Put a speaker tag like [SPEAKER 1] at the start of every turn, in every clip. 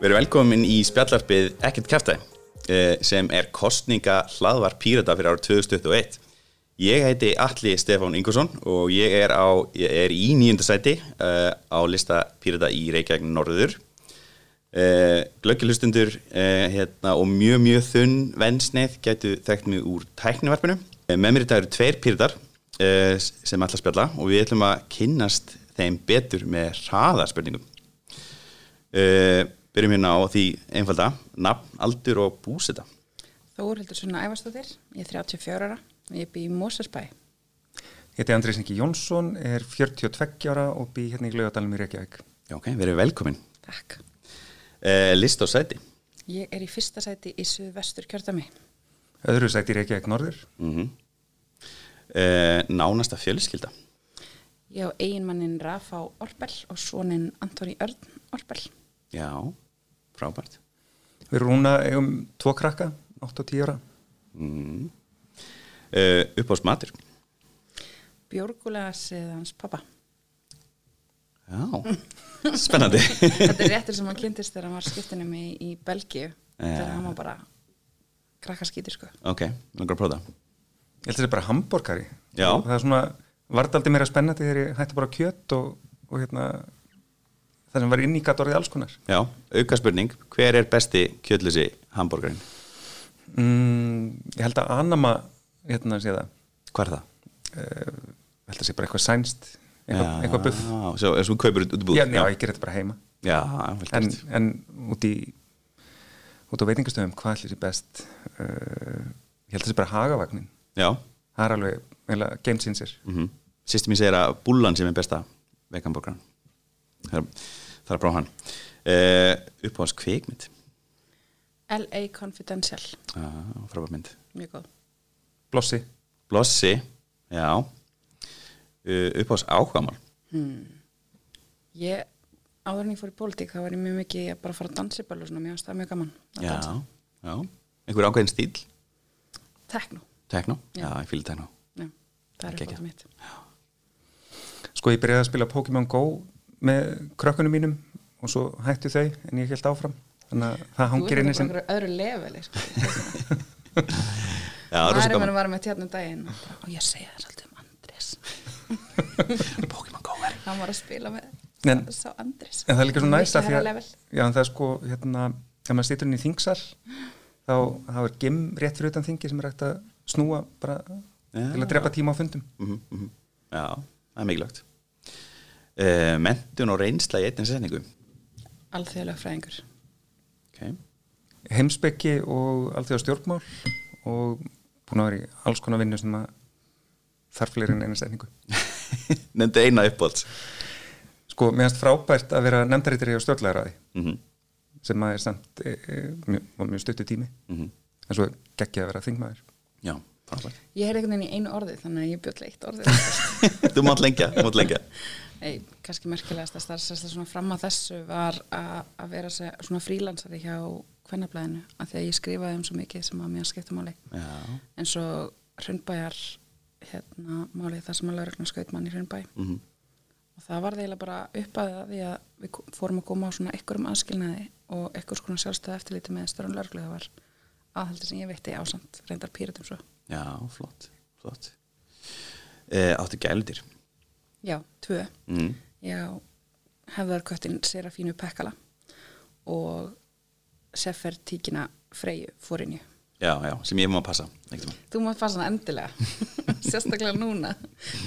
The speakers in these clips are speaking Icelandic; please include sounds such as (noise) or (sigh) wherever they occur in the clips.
[SPEAKER 1] Við erum velkomin í spjallarpið Ekkert kæftæði sem er kostninga hlaðvar Pírata fyrir árið 2021. Ég heiti Alli Stefán Ingvarsson og ég er, á, ég er í nýjundasæti uh, á lista Pírata í Reykjavík Norður. Uh, Glöggjulustundur uh, hérna, og mjög mjög þunn vennsneið gætu þekkt mig úr tæknivarpinu. Með mér þetta eru tveir Píratar sem ætla að spjalla og við ætlum að kynnast þeim betur með hraðarspurningum. Uh, byrjum hérna á því einfalda nafn, aldur og búseta
[SPEAKER 2] Þórhildur Sunna Ævarstóttir, ég er 34 ára og ég bý í Mósersbæ.
[SPEAKER 3] Ég heiti Andrés Ingi Jónsson, er 42 ára og bý hérna í Glaugadalum í Reykjavík.
[SPEAKER 1] Já, ok, erum velkomin
[SPEAKER 2] Takk.
[SPEAKER 1] uh, List og sæti
[SPEAKER 2] Ég er í fyrsta sæti í Suðvestur kjördami.
[SPEAKER 3] Öðru sæti í Reykjavík Norður.
[SPEAKER 1] mm uh, Nánasta fjölskylda
[SPEAKER 2] Ég á eiginmannin Rafa Orpel og svonin Antoni Örn Orpel.
[SPEAKER 1] Já, frábært
[SPEAKER 3] Við rúna eigum tvo krakka, 8 og 10 ára.
[SPEAKER 1] mm. uh, Uppáðs matur
[SPEAKER 2] Björgulega séð hans pappa.
[SPEAKER 1] Já, spennandi (laughs)
[SPEAKER 2] Þetta er réttur sem hann kynntist þegar hann var skiptinum í, í Belgíu. Þegar hann var bara krakkaskítir sko.
[SPEAKER 1] Ok, langar að prófa það
[SPEAKER 3] Ég held að þetta er bara. Og Það er svona, varð aldrei meira spennandi þegar ég hætti bara á kjött og, og hérna, það sem var inn í gatt orðið alls konar.
[SPEAKER 1] Já, auka spurning Hver er besti kjöldlösi hambúrgarinn?
[SPEAKER 3] Mm, ég held að Anama, hérna sé það,
[SPEAKER 1] Hvað er það?
[SPEAKER 3] uh, ég held að sé bara eitthvað sænst, eitthvað, eitthvað buff.
[SPEAKER 1] Já, svo, svo kaupir út búð
[SPEAKER 3] Já, já, ég ger þetta bara heima.
[SPEAKER 1] já,
[SPEAKER 3] en, en út í út á veitingastöðum hvað ætlir sér best uh, ég held að það sé bara hagavagnin
[SPEAKER 1] Já,
[SPEAKER 3] það er alveg eiginlega game changer
[SPEAKER 1] mm Sýstum ég segir að búllan sem er besta veganborgaran Það er prófa hann. Uh, Uppáðs kvikmynd?
[SPEAKER 2] LA Confidential.
[SPEAKER 1] ah, Frábært mynd.
[SPEAKER 2] Mjög góð.
[SPEAKER 3] blossi,
[SPEAKER 1] Blossi, já. Uh, Uppáðs áhugamál?
[SPEAKER 2] Ég, áður en ég fór í pólitík, þá var ég mjög mikið að bara fara að dansa í svona, mér finnst það mjög gaman að
[SPEAKER 1] Já,
[SPEAKER 2] dansa.
[SPEAKER 1] já. Einhver ákveðin stíl
[SPEAKER 2] Tekno,
[SPEAKER 1] Tekno, já,
[SPEAKER 2] Já.
[SPEAKER 1] ég fíla tekno
[SPEAKER 2] já, það er uppátt mitt.
[SPEAKER 3] sko ég byrjaði að spila Pokémon Go með krökkunum mínum og svo hættu þau en ég held áfram þannig að það
[SPEAKER 2] Þú
[SPEAKER 3] hangir inni
[SPEAKER 2] þetta
[SPEAKER 3] sem
[SPEAKER 2] bara einhverju öðru leveli, sko.
[SPEAKER 1] Já, það er rosa
[SPEAKER 2] Maður
[SPEAKER 1] gaman
[SPEAKER 2] minn var með tjarnum daginn og, ég segja það svolítið um Andrés. (laughs)
[SPEAKER 1] Pokémon Go er
[SPEAKER 2] Hann var að spila með
[SPEAKER 3] En- en það er líka svo næst að því að
[SPEAKER 2] level.
[SPEAKER 3] já, það er sko hérna, ef maður stýtur inn í þingsal þá, þá er gim rétt fyrir utan þingi sem er hægt að snúa bara
[SPEAKER 1] Já.
[SPEAKER 3] til að drepa tíma á fundum
[SPEAKER 1] mm -hmm. Já, það er mikilvægt uh, Mentun og reynsla í einnig setningu
[SPEAKER 2] Alþjóðlega fræðingur.
[SPEAKER 1] Ok
[SPEAKER 3] heimsbyggi og allþjóða stjórnmál og búin að vera í alls konar vinnu sem að þarf fleiri en eina setningu. (laughs)
[SPEAKER 1] Nefndi eina uppbólds
[SPEAKER 3] Sko, mér finnst frábært að vera nefndaritri á stjórnlæðaraði
[SPEAKER 1] mm -hmm.
[SPEAKER 3] sem að er samt e, e, mjög, mjög stuttu tími
[SPEAKER 1] Mhm.
[SPEAKER 3] en svo geggja að vera þingmaður.
[SPEAKER 1] Já,
[SPEAKER 2] Ég er einhvern veginn í einu orði, þannig að ég bjöll eitt orði. (laughs)
[SPEAKER 1] Þú mátt lengja, mátt lengja
[SPEAKER 2] Nei, kannski merkilegast að starfsæsla svona fram að þessu var að, vera svona frílansari hjá kvennablaðinu, að því að ég skrifaði um svo mikið sem að mér skipta máli.
[SPEAKER 1] Já,
[SPEAKER 2] En svo hrundbæjar hérna málið það sem að laurugna skaut mann í hrundbæ.
[SPEAKER 1] mm
[SPEAKER 2] Og það var eiginlega bara uppaðið að því að við fórum að koma á svona ykkurum aðskilnaði og ykkur svona sjálfstæða eftirliti með störun lauruglu. Það var aðhaldi sem ég veitti ásamt reyndar pýratum svo.
[SPEAKER 1] Já, flott, flott uh, Áttu gæludir
[SPEAKER 2] Já, tvö.
[SPEAKER 1] mm.
[SPEAKER 2] Já, hefðarköttin Serafínu Pekkala og Sefertíkina Freyju fórinju.
[SPEAKER 1] Já, já, sem ég má passa einhvern tímann.
[SPEAKER 2] Þú mátt fara svona endilega, (laughs) sérstaklega núna.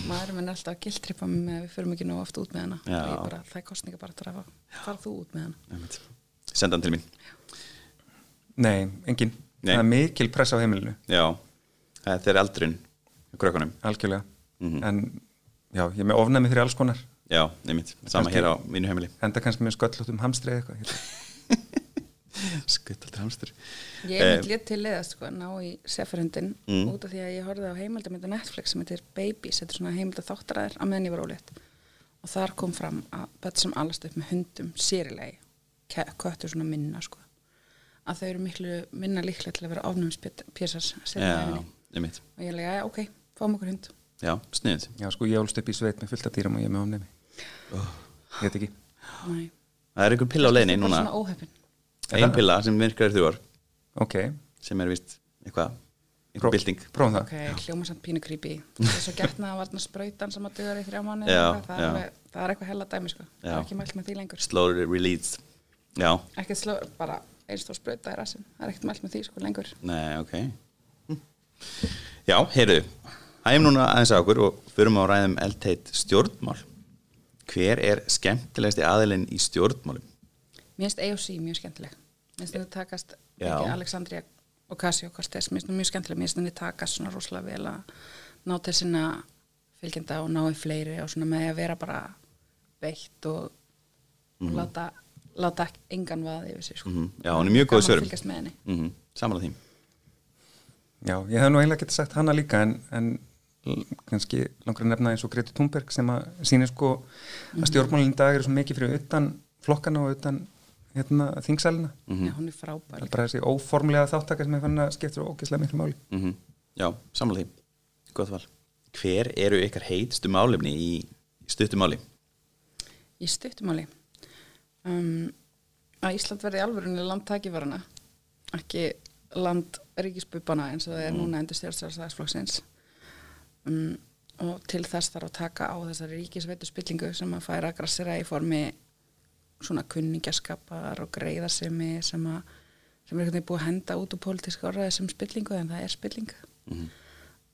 [SPEAKER 2] Maður er alltaf að gildripa mig með að við förum ekki nóg oft út með hana.
[SPEAKER 1] Já.
[SPEAKER 2] Bara, það er kostninga bara að fara, fara þú út með hana.
[SPEAKER 1] Senda hann til mín
[SPEAKER 3] Nei, engin.
[SPEAKER 1] Nei.
[SPEAKER 3] Það er mikil press á heimilinu,
[SPEAKER 1] Já, þetta er eldurinn Krökkunum
[SPEAKER 3] algjörlega.
[SPEAKER 1] Mhm.
[SPEAKER 3] En já, ég er með ofnæmi fyrir alls konar.
[SPEAKER 1] Já, einmitt, sama
[SPEAKER 3] Kannski-
[SPEAKER 1] hér á mínu heimili
[SPEAKER 3] Enda kannski með sköllótt um hamstri eða eitthvað.
[SPEAKER 1] Aldrei (laughs) hamstur
[SPEAKER 2] Ég er mitt létt til leðast sko, ná í Seferhundin
[SPEAKER 1] Mm.
[SPEAKER 2] út af því að ég horfði á heimildamöndu Netflix sem heitir Babies, þetta er svona heimilda þáttaræðir á meðan ég var ólétt. Og þar kom fram að börn sem alast upp með hundum sérilegi, köttur svona minna sko, að þau eru miklu minna líklega til að vera ofnumspjessar og ég lega, já, ok, fáum okkur hund.
[SPEAKER 1] Já, sniðið
[SPEAKER 3] Já, sko, ég ólst upp í sveit með fullt af dýrum og ég er með ofnæmi. Ég veit ekki.
[SPEAKER 2] Nei.
[SPEAKER 1] Það er einhver pilla á leiðinni
[SPEAKER 2] Bara
[SPEAKER 1] núna.
[SPEAKER 2] svona óheppin.
[SPEAKER 1] Ein pilla sem virkar ár
[SPEAKER 3] ok,
[SPEAKER 1] sem er vist eitthvað, bilding
[SPEAKER 3] prófum það.
[SPEAKER 2] Ok, hljóma samt pínu creepy. Þess að getna að varna sprautan sem að dugar í þrjá mánu
[SPEAKER 1] Já,
[SPEAKER 2] það, er
[SPEAKER 1] já.
[SPEAKER 2] alveg- það er eitthvað hella dæmi sko. Það
[SPEAKER 1] Já.
[SPEAKER 2] er ekki mælt með því lengur.
[SPEAKER 1] Slowly released Já,
[SPEAKER 2] Ekkert sló, bara einstór sprauta í rassin Það er ekkert mælt með því sko lengur.
[SPEAKER 1] Nei, ok. Já, heyrðu Hægum núna aðeins á okkur og förum á ræðum eldteitt stjórnmál. Hver er skemmtilegsti aðilinn í stjórnmálum?
[SPEAKER 2] Mér finnst AOC mjög skemmtileg. Mér finnst þetta takast
[SPEAKER 1] Já.
[SPEAKER 2] ekki Alexandria Ocasio-Cortez Mér finnst þetta mjög skemmtileg. Mér finnst þetta takast svona rosalega vel að ná til sinna fylgjenda og ná í fleiri og svona með að vera bara beitt og,
[SPEAKER 1] Mhm.
[SPEAKER 2] og láta, láta engan vaði yfir sig sko.
[SPEAKER 1] Mm Já, hún er mjög góð
[SPEAKER 2] að
[SPEAKER 1] mm Samanlega því
[SPEAKER 3] Já, ég hef nú eiginlega getið sagt hana líka en, en kannski langar að nefna eins og Greti Thunberg sem að sýnir sko að stjórnmálinn í dag eru svo mikið fyrir utan flokkana og utan hérna, þingsalina.
[SPEAKER 1] Mhm.
[SPEAKER 2] Já, hún er
[SPEAKER 3] Það
[SPEAKER 2] frábær
[SPEAKER 3] er bara þessi óformlega þáttaka sem er fann að skipta ógeðslega miklu máli.
[SPEAKER 1] mm Já, samanlega Gott val Hver eru ykkar heitstu málefni í stuttumáli?
[SPEAKER 2] í stuttumáli um, að Ísland verði alvörunni land takivarana ekki land ríkisbubana eins og það er núna endur stjórnstjórnstæðisflokksins um, og til þess þarf að taka á þessari ríkisveitu spillingu sem að færa að grassera í formi svona kunningjaskapar og greiðarsemi sem að sem er veginn búið að henda út úr pólitíska orðaði sem spillingu en það er spilling.
[SPEAKER 1] Mhm.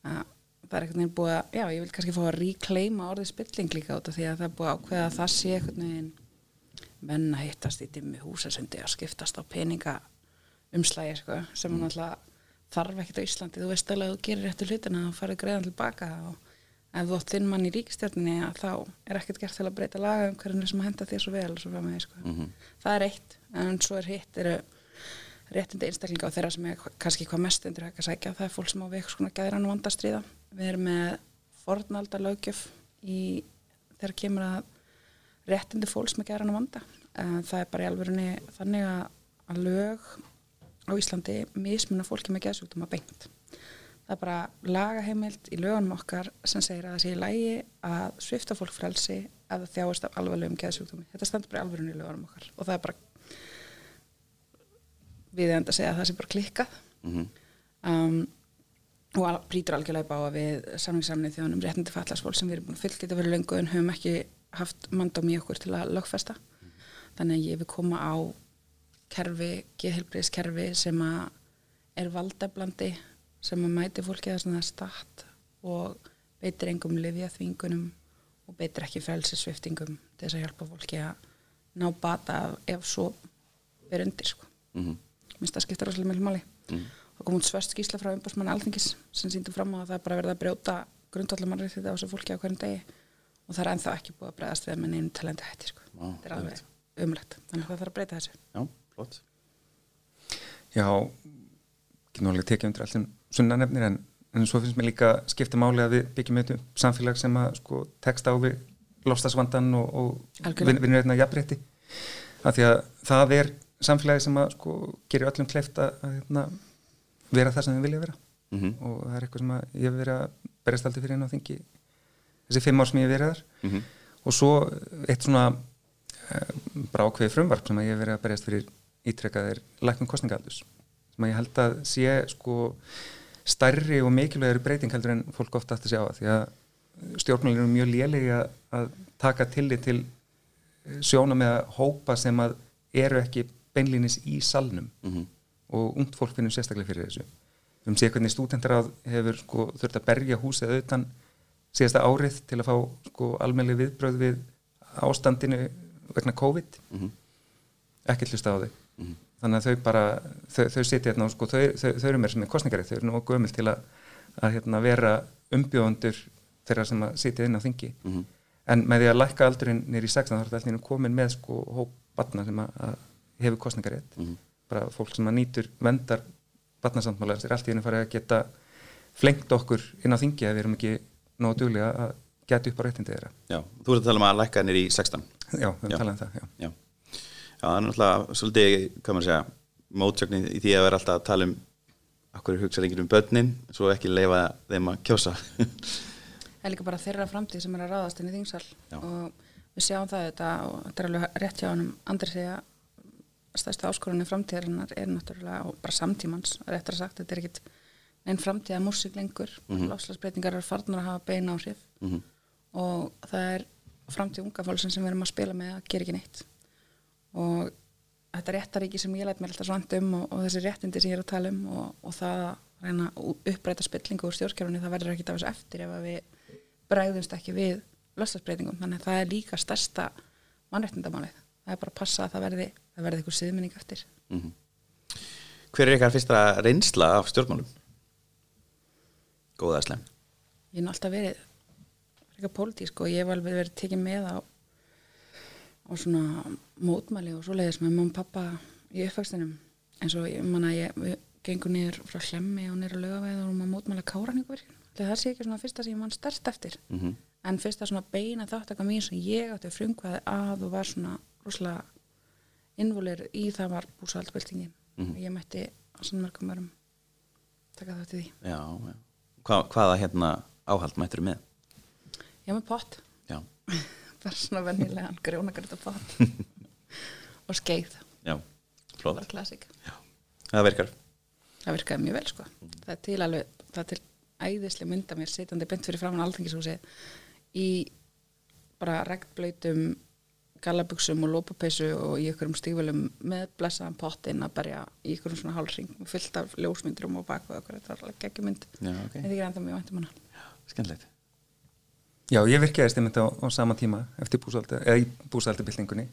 [SPEAKER 2] að það er veginn búið að já, ég vil kannski fá að reclaima orðið spilling líka út af því að það er búið að ákveða að það sé einhvern veginn menn að hittast í dimmi húsasundi að skiptast á peninga umslægi sko, sem mm. náttúrulega þarf ekkert á Íslandi, þú veist alveg að þú gerir réttu hlutina og farið greiðan tilbaka og ef þú átt þinn mann í ríkistjórninni að þá er ekkert gert til að breyta laga um hvernig sem henda þér svo vel svo framvegis, sko.
[SPEAKER 1] Mhm.
[SPEAKER 2] það er eitt en svo er hitt eru réttindi einstaklinga og þeirra sem er kannski hvað mest undir að sækja, það er fólk sem á við svona gæðran og vandastriða. Við erum með fornalda lögjöf í þegar kemur að réttindi fólks með gæðran og vanda. Eh, Það er bara í alvörunni þannig að lög á Íslandi mismuna fólki með gæðsjúkdóma beint. Það er bara lagaheimild í lögunum okkar sem segir að það sé í lægi að svifta fólk frelsi ef það þjáist af alvarlegum gæðsjúkdómi. Þetta stendur bara í alvörunni í lögunum okkar og það er bara við enda að segja að það sé bara klikkað
[SPEAKER 1] Mhm.
[SPEAKER 2] um, og brýtur algjörlega upp á að við samningssamnið þjóðunum réttindi fallarsfólk sem við erum búin að fylgja þetta fyrir löngu en höfum ekki haft mandóm í okkur til að lögfesta þannig að ég vil koma á kerfi, geðhelbriðskerfi sem að er valdeflandi sem að mæti fólki það sem það er statt og beitir engum lifja þvingunum og beitir ekki frelsisviftingum til þess að hjálpa fólki að ná bata ef svo er undir sko
[SPEAKER 1] Mhm.
[SPEAKER 2] minnst það skipta rosalega mjög máli
[SPEAKER 1] Mhm.
[SPEAKER 2] og kom út svörst skísla frá umbásmann alþingis sem síndi fram á að það bara verið að brjóta grundvallar mannréttindi á þessu fólki á hverjum degi og það er ennþá ekki búið að bregðast við með neinu talandi hætti sko.
[SPEAKER 1] Vá,
[SPEAKER 2] þetta er alveg umlegt þannig að það þarf að breyta þessu
[SPEAKER 1] Já, flott
[SPEAKER 3] Já, ekki nálega tekið undir allir sunnanefnir en, en svo finnst mér líka skipta máli að við byggjum upp samfélag sem að sko tekst á við lofstasvandan og, og vinnur einna jafnrétti. Af því að það er samfélagi sem að sko gerir öllum kleift að, að hérna, vera það sem við vilja vera.
[SPEAKER 1] Mhm.
[SPEAKER 3] og það er eitthvað sem að ég hef verið að berjast aldrei fyrir inn á þingi þessi fimm ár sem ég hef verið þar.
[SPEAKER 1] Mhm.
[SPEAKER 3] og svo eitt svona uh, brákveði frumvarp sem að ég hef verið að berjast fyrir ítrekað er læknum kostningaldus sem að ég held að sé sko stærri og mikilvægari breyting heldur en fólk ofta aftur sjá því að stjórnmálinu er mjög lélegi að, að taka tillit til sjóna með að hópa sem að eru ekki beinlínis í salnum
[SPEAKER 1] Mhm.
[SPEAKER 3] og ungt fólk finnum sérstaklega fyrir þessu höfum séð hvernig stúdentar hefur sko, þurft að berja húsið auðvitað síðasta árið til að fá sko, almenni viðbröð við ástandinu vegna COVID
[SPEAKER 1] Mhm.
[SPEAKER 3] ekki hlusta á þau
[SPEAKER 1] Mhm.
[SPEAKER 3] þannig að þau bara þau, þau sitja hérna og sko, þau, þau, þau eru mér sem er kostningarið þau eru nú gömul til að, að hérna, vera umbjóðandur þeirra sem að sitja inn á þingi
[SPEAKER 1] Mhm.
[SPEAKER 3] en með því að lækka aldurinn nýri í 16 þá er þetta komin með sko, hóp batna sem að, að hefur kostningarið
[SPEAKER 1] Mhm.
[SPEAKER 3] bara fólk sem að nýtur vendar batnasamtmála er allt í henni farið að geta flengt okkur inn á þingi að við erum ekki nógu duglega að geta upp á réttindi þeirra
[SPEAKER 1] Já, þú ert að tala um að lækka nýr í 16
[SPEAKER 3] já, við
[SPEAKER 1] Já.
[SPEAKER 3] höfum talað um það já.
[SPEAKER 1] Já, já það er náttúrulega svolítið, hvað maður segja mótsögnin í því að vera alltaf að tala um okkur hugsa lengir um börnin svo ekki leifa þeim að kjósa
[SPEAKER 2] það er líka bara þeirra framtíð sem er að ráðast inn í þingsal
[SPEAKER 1] Já.
[SPEAKER 2] og við sjáum það þetta og þetta er alveg rétt hjá honum Andri segja stærstu áskorunni framtíðarinnar er náttúrulega og bara samtímans, réttar sagt, þetta er ekkit einn framtíða músík lengur mm. -hmm. lofslagsbreytingar eru farnar að hafa beina áhrif
[SPEAKER 1] Mhm.
[SPEAKER 2] og það er framtíð unga fólksinn sem við erum að spila með að gera ekki neitt og þetta réttaríki sem ég læt mér alltaf svant um og, og þessi réttindi sem ég er að tala um og, og það að reyna uppræta spillingu úr stjórnkerfunni það verður ekki af þessu eftir ef við bregðumst ekki við lofslagsbreytingum þannig að það er líka stærsta mannréttindamálið það er bara að passa að það verði, það verði eitthvað siðmenning eftir
[SPEAKER 1] Mhm. Hver er ykkar fyrsta reynsla af stjórnmálum? Góða slem
[SPEAKER 2] ég er alltaf verið eitthvað pólitísk og ég hef alveg verið tekið með á, á svona mótmæli og svoleiðis með mamma og pappa í uppvækstinum eins og ég manna ég við gengum niður frá hlemmi og niður að lögaveið og erum að mótmæla káraninguverkin það sé ekki svona fyrsta sem ég mann stærst eftir
[SPEAKER 1] Mhm.
[SPEAKER 2] en fyrsta svona beina þáttaka mín sem ég átti frumkvæði að og var svona rosalega innvolir í það var búsaldbyltingin
[SPEAKER 1] Mhm.
[SPEAKER 2] og ég mætti á svona mörgum varum taka þátt í því
[SPEAKER 1] Já, já. Hva, Hvaða hérna áhald mættur með?
[SPEAKER 2] ég með pott
[SPEAKER 1] Já, (laughs)
[SPEAKER 2] bara svona vennilegan grjónagröta pott (laughs) og skeið.
[SPEAKER 1] Já, flott. Það virkar.
[SPEAKER 2] Það virkaði mjög vel sko. Það er til alveg, það er til æðislega mynda mér sitjandi beint fyrir framann alþingishúsi í bara regnblöytum gallabuxum og lópapeysu og í ykkurum stífölum með blessaðan pottin að berja í ykkurum svona hálsring með fullt af ljósmyndurum og baku okkur, þetta var
[SPEAKER 1] Já, ok,
[SPEAKER 2] en því er enda mjög væntum hana.
[SPEAKER 1] Skemmtilegt
[SPEAKER 3] Já, ég virkaðist einmitt á, á sama tíma eftir búsaldi, eða í búsaldabildingunni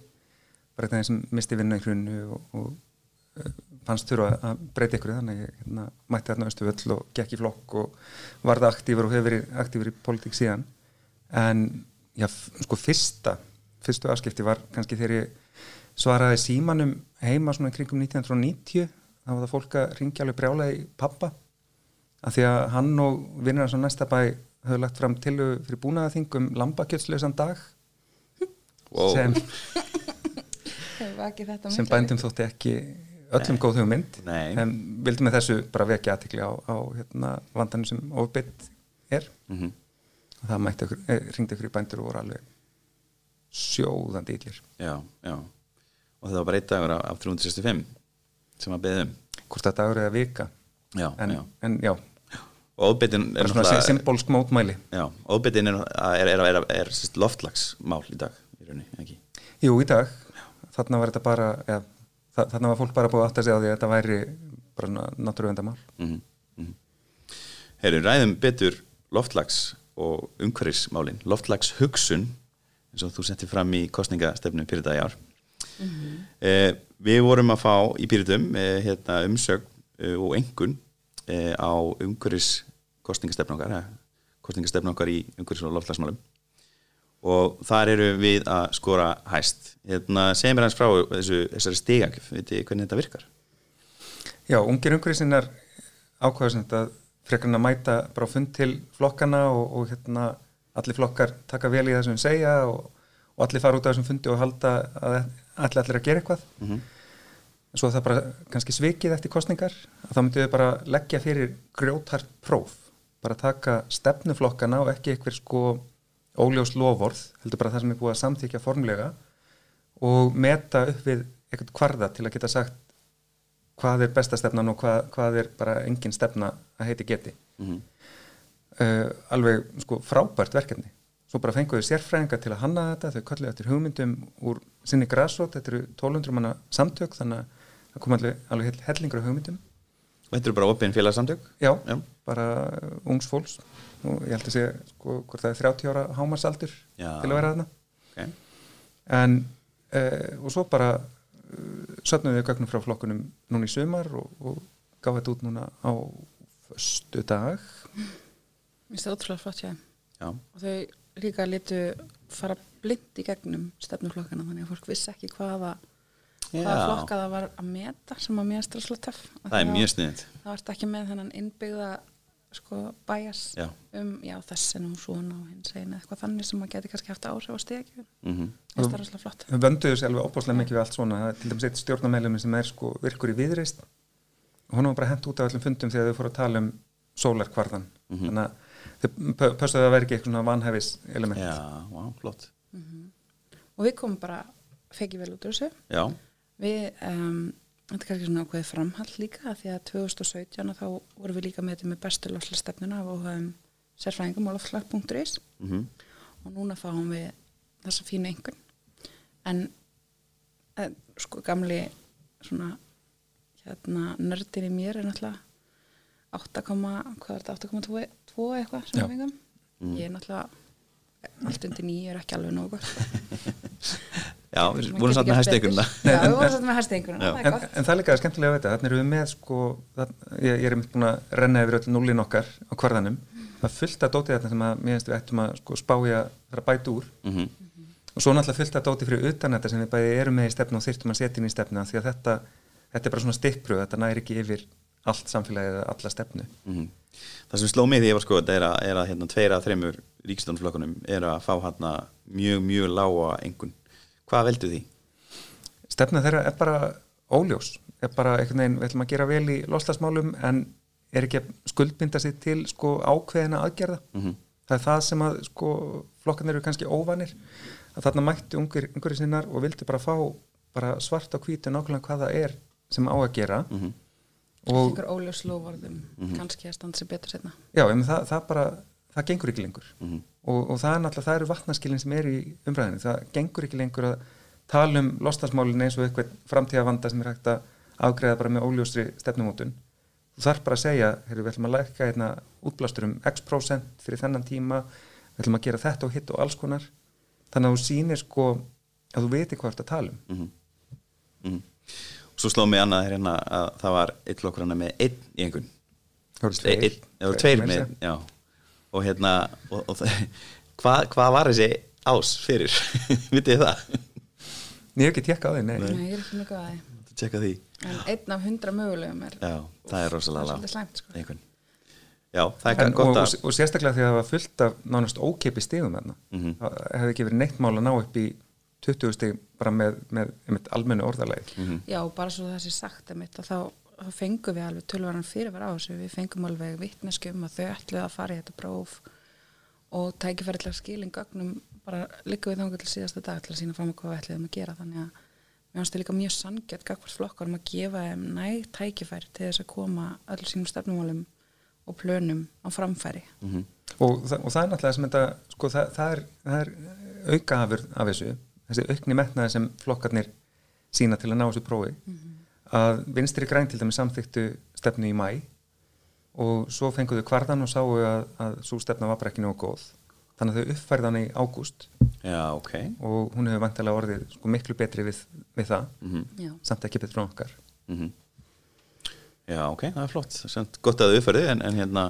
[SPEAKER 3] bara það sem misti vinna í hrunnu og, og uh, fannst þurfa að breyta ykkur þannig að hérna, mætti þarna östu völl og gekk í flokk og varða aktífur og hefur verið aktífur í politík síðan. En já, sko fyrsta fyrstu afskipti var kannski þegar ég svaraði símanum heima svona kringum 1990 þá var það fólk að ringja alveg brjálega í pappa að því að hann og vinnir hans á næsta bæ höfðu lagt fram tilu fyrir búnaðaþing um lambakjötslausan dag.
[SPEAKER 1] Wow.
[SPEAKER 3] sem, (laughs)
[SPEAKER 2] þetta
[SPEAKER 3] sem bændum þótti ekki öllum góð hugmynd.
[SPEAKER 1] Nei.
[SPEAKER 3] en vildum með þessu bara vekja aðtikli á, á hérna, vandanum sem ofbytt er.
[SPEAKER 1] Mm
[SPEAKER 3] og það mætti okkur, eh, ringdi okkur í bændur og voru alveg sjóðandi illir.
[SPEAKER 1] Já, já. Og það var bara einn dagur af, af 365 sem að beðið um.
[SPEAKER 3] Hvort það dagur eða vika.
[SPEAKER 1] Já,
[SPEAKER 3] en
[SPEAKER 1] já.
[SPEAKER 3] en, já,
[SPEAKER 1] Og óbyttin er
[SPEAKER 3] svona symbolsk mótmæli.
[SPEAKER 1] Já, óbyttin er, er, er, er, loftlagsmál í dag í rauninni, ekki?
[SPEAKER 3] Jú, í dag, þarna var þetta bara ja, þarna var fólk bara búið að átta sig á því að þetta væri bara náttúruvendamál
[SPEAKER 1] Mm -hmm. Herru, ræðum betur loftlags og umhverfismálin. Loftlagshugsun eins og þú setti fram í kostningastefnum fyrir það í ár. Eh, Við vorum að fá í Píritum eh, hérna, umsögn eh, og engun á umhverfis kostningastefn okkar eh, kostningastefn okkar í umhverfis og loftlagsmálum og þar eru við að skora hæst hérna, segjum mér hans frá þessu, þessari stigakjöf, veit þið hvernig þetta virkar?
[SPEAKER 3] Já, ungir umhverfisinnar en að mæta bara fund til flokkana og, og hérna allir flokkar taka vel í það sem við segja og, og allir fara út af þessum fundi og halda að allir allir að gera eitthvað
[SPEAKER 1] Mm -hmm.
[SPEAKER 3] En svo það bara kannski svikið eftir kostningar að þá myndum við bara leggja fyrir grjóthart próf, bara taka stefnuflokkana og ekki eitthvað sko óljós lovorð, heldur bara það sem er búið að samþykja formlega og meta upp við eitthvað kvarða til að geta sagt hvað er besta stefnan og hvað, hvað er bara engin stefna að heiti geti.
[SPEAKER 1] Mm
[SPEAKER 3] uh, alveg sko frábært verkefni. Svo bara fenguðu sérfræðinga til að hanna þetta þau kallið eftir hugmyndum úr sinni græsrót, þetta eru 1200 manna samtök þannig að það kom alveg, alveg hellingur af hugmyndum
[SPEAKER 1] Og þetta eru bara opinn félagsamtök?
[SPEAKER 3] já,
[SPEAKER 1] Já.
[SPEAKER 3] bara ungs fólks og ég held að segja sko hvort það er 30 ára hámarsaldur
[SPEAKER 1] Já.
[SPEAKER 3] til að vera þarna
[SPEAKER 1] Okay.
[SPEAKER 3] en uh, og svo bara uh, sötnum við gögnum frá flokkunum núna í sumar og, og gáði þetta út núna á föstu dag
[SPEAKER 2] Mér finnst það ótrúlega flott þeim
[SPEAKER 1] Já,
[SPEAKER 2] og þau líka litu fara blind í gegnum stefnuflokkana þannig að fólk vissi ekki hvaða hvaða flokka það var að meta sem að mér er stresslega töff.
[SPEAKER 1] Það er mjög sniðið
[SPEAKER 2] það vart ekki með þennan innbyggða sko bæjas
[SPEAKER 1] Já.
[SPEAKER 2] um já þessi nú svona og hins einu eitthvað þannig sem að geti kannski haft áhrif á stegjöfun
[SPEAKER 1] mm
[SPEAKER 2] það er rosalega flott.
[SPEAKER 3] Við vönduðu sér alveg opáslega mikið við allt svona. Það er til dæmis eitt stjórnarmeilum sem er sko virkur í viðreist og hún var bara hent út af öllum fundum þegar þau fóru að tala um sólarkvarðan þannig að þau pössuðu að það veri ekki eitthvað
[SPEAKER 2] við um, þetta er kannski svona ákveðið framhald líka því að 2017 þá vorum við líka með þetta með bestu lofslastefnuna og höfum sérfræðingum á loftslag.is
[SPEAKER 1] mm
[SPEAKER 2] og núna fáum við þessa fínu einhvern en eh, sko gamli svona hérna nördin í mér er náttúrulega 8, hvað er þetta 8,2 eitthvað sem við fengum ég er náttúrulega allt undir nýju er ekki alveg nógu (laughs)
[SPEAKER 1] Já, við vorum satt með hæsteikurna
[SPEAKER 2] Já, við vorum satt með það er
[SPEAKER 3] En,
[SPEAKER 2] gott.
[SPEAKER 3] en það er líka skemmtilega að veita, þannig erum við með sko, það, ég, ég er mynd búin að renna yfir öll núlin okkar á kvarðanum. Það er fullt af dótið þarna sem að mér finnst við ættum að sko, spája að bæta úr.
[SPEAKER 1] Mhm.
[SPEAKER 3] og svo náttúrulega fullt af dótið fyrir utan þetta sem við bæði erum með í stefnu og þyrftum að setja inn í stefnu því að þetta, þetta er bara svona stikkpröð þetta næri ekki yfir allt samfélagið eða alla stefnu.
[SPEAKER 1] Mhm. Það sem sló mig því ég var sko er að, er að hérna, tveira að þreymur ríkistónflokkunum er að fá hérna mjög, mjög lága engun. Hvað veldu því?
[SPEAKER 3] stefna þeirra er bara óljós er bara einhvern veginn, við ætlum að gera vel í loslasmálum en er ekki að skuldbinda sig til sko ákveðina aðgerða
[SPEAKER 1] Mhm.
[SPEAKER 3] það er það sem að sko flokkarnir eru kannski óvanir að þarna mættu ungur, ungur sinnar og vildu bara fá bara svart á hvítu nákvæmlega hvað það er sem á að gera
[SPEAKER 1] Mhm.
[SPEAKER 3] og
[SPEAKER 2] einhver óljós lóvarðum kannski að standa sér betur setna
[SPEAKER 3] já, það, það bara það gengur ekki lengur
[SPEAKER 1] Mhm.
[SPEAKER 3] Og, og það er náttúrulega, það eru vatnaskilin sem eru í umræðinu, það gengur ekki lengur að tala um lostasmálin eins og eitthvað framtíðavanda sem er hægt að afgreða bara með óljósri stefnumótun þú þarf bara að segja, heyrðu, við ætlum að lækka hérna útblástur um x% fyrir þennan tíma, við ætlum að gera þetta og hitt og alls konar, þannig að þú sýnir sko, að þú veitir hvað þú ert að tala um
[SPEAKER 1] Mhm. Mhm. Og svo sló mig annað hérna að það var eitt flokkur hana með einn í engun.
[SPEAKER 3] það voru tveir,
[SPEAKER 1] tveir
[SPEAKER 3] að
[SPEAKER 1] með, já. Og hérna, og, og það, (laughs) hvað, hvað var þessi ás fyrir? (laughs) Vitið það?
[SPEAKER 3] Ég hef ekki tjekka á því, nei,
[SPEAKER 2] Nei, ég er ekki góð að því
[SPEAKER 1] Tjekka því.
[SPEAKER 2] en einn af hundra mögulegum er
[SPEAKER 1] Já, það er rosalega
[SPEAKER 2] það
[SPEAKER 1] lág.
[SPEAKER 2] slæmt sko.
[SPEAKER 1] Einhvern. Já, það er
[SPEAKER 3] En,
[SPEAKER 1] gott
[SPEAKER 3] og,
[SPEAKER 1] að...
[SPEAKER 3] og, og sérstaklega því að það var fullt af nánast ókeipi stigum þarna
[SPEAKER 1] Mhm.
[SPEAKER 3] það hefði ekki verið neitt mál að ná upp í 20 stig bara með, með, með almennu orðalegi
[SPEAKER 1] Mhm.
[SPEAKER 2] Já, bara svo það sé sagt að mitt að þá, þá fengum við alveg tölvaran fyrirvar á þessu. Við fengum alveg vittnesku um að þau ætluð að fara í þetta próf og tækifæri til að skilin gögnum bara líka við þangar til síðasta dag til að sína fram að hvað við ætluðum að gera. Þannig að mér finnst það líka mjög sangjart gagvart flokkar um að gefa þeim næg tækifæri til þess að koma öll sínum stefnumálum og plönum á framfæri.
[SPEAKER 1] Mhm.
[SPEAKER 3] og, það- og það er náttúrulega sem þetta sko, það, það, er, er aukahafur af þessu, þessi aukni metnaði sem flokkarnir sína til að ná þessu prófi að vinstri græn til dæmis samþyktu stefnu í mæ og svo fenguðu kvarðan og sáu að, að svo stefna var bara ekki nógu góð þannig að þau uppfærðan í ágúst
[SPEAKER 1] Já, ok.
[SPEAKER 3] og hún hefur vantilega orðið sko, miklu betri við, við það
[SPEAKER 1] Mhm.
[SPEAKER 2] Já,
[SPEAKER 3] samt ekki betur frá okkar
[SPEAKER 1] Mhm. Já, ok, það er flott. Samt gott að þau uppfærðu, en, en hérna,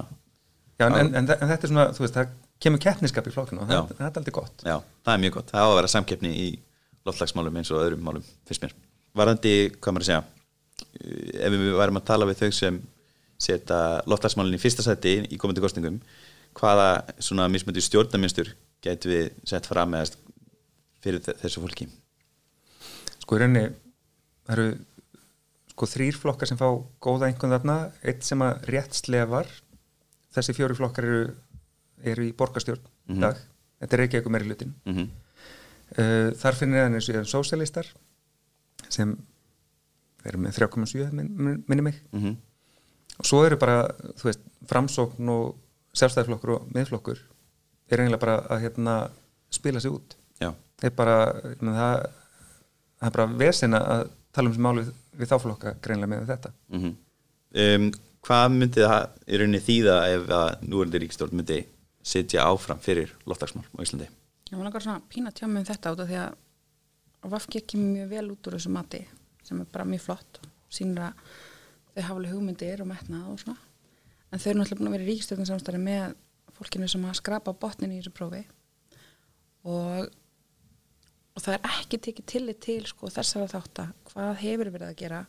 [SPEAKER 3] Já, en, en, en, en þetta er svona, þú veist, það kemur keppniskap í flokkinu og það, það er aldrei gott
[SPEAKER 1] já, það er mjög gott. Það á að vera samkeppni í loftlagsmálum eins og öðrum málum, fyrst mér. Varandi, hvað maður að segja, ef við værum að tala við þau sem setja loftlagsmálin í fyrsta seti í komandi kostningum, hvaða svona mismöndi stjórnarmynstur getum við sett fram eða fyrir þe- þessu fólki?
[SPEAKER 3] sko í rauninni það eru sko þrýr flokkar sem fá góða einhvern þarna, eitt sem að rétt slefar þessi fjóri flokkar eru, eru í borgarstjórn
[SPEAKER 1] Mhm.
[SPEAKER 3] dag, þetta er ekki eitthvað meiri hlutin
[SPEAKER 1] Mm -hmm.
[SPEAKER 3] uh, þar finnir það eins og sósialistar sem eru með 3,7 minn, minn- minni mig.
[SPEAKER 1] Mm
[SPEAKER 3] og svo eru bara, þú veist, framsókn og sjálfstæðiflokkur og miðflokkur er eiginlega bara að hérna, spila sig út. Er bara, ég meina, það, það er bara vesina að tala um sem máli við, við þá flokka greinlega með þetta.
[SPEAKER 1] Mm um, Hvað myndi það í rauninni þýða ef að núverandi ríkstjórn myndi sitja áfram fyrir loftlagsmál á Íslandi?
[SPEAKER 2] Ég var langar svona pína tjá mig um þetta út af því að Vafki kemur mjög vel út úr þessu mati sem er bara mjög flott og sýnir að þau hafa alveg hugmyndir og metnað og svona. En þau eru náttúrulega búin að vera í ríkistöðun samstæði með fólkinu sem að skrapa botnin í þessu prófi. Og, og það er ekki tekið tillit til sko, þessara þátt að hvað hefur verið að gera?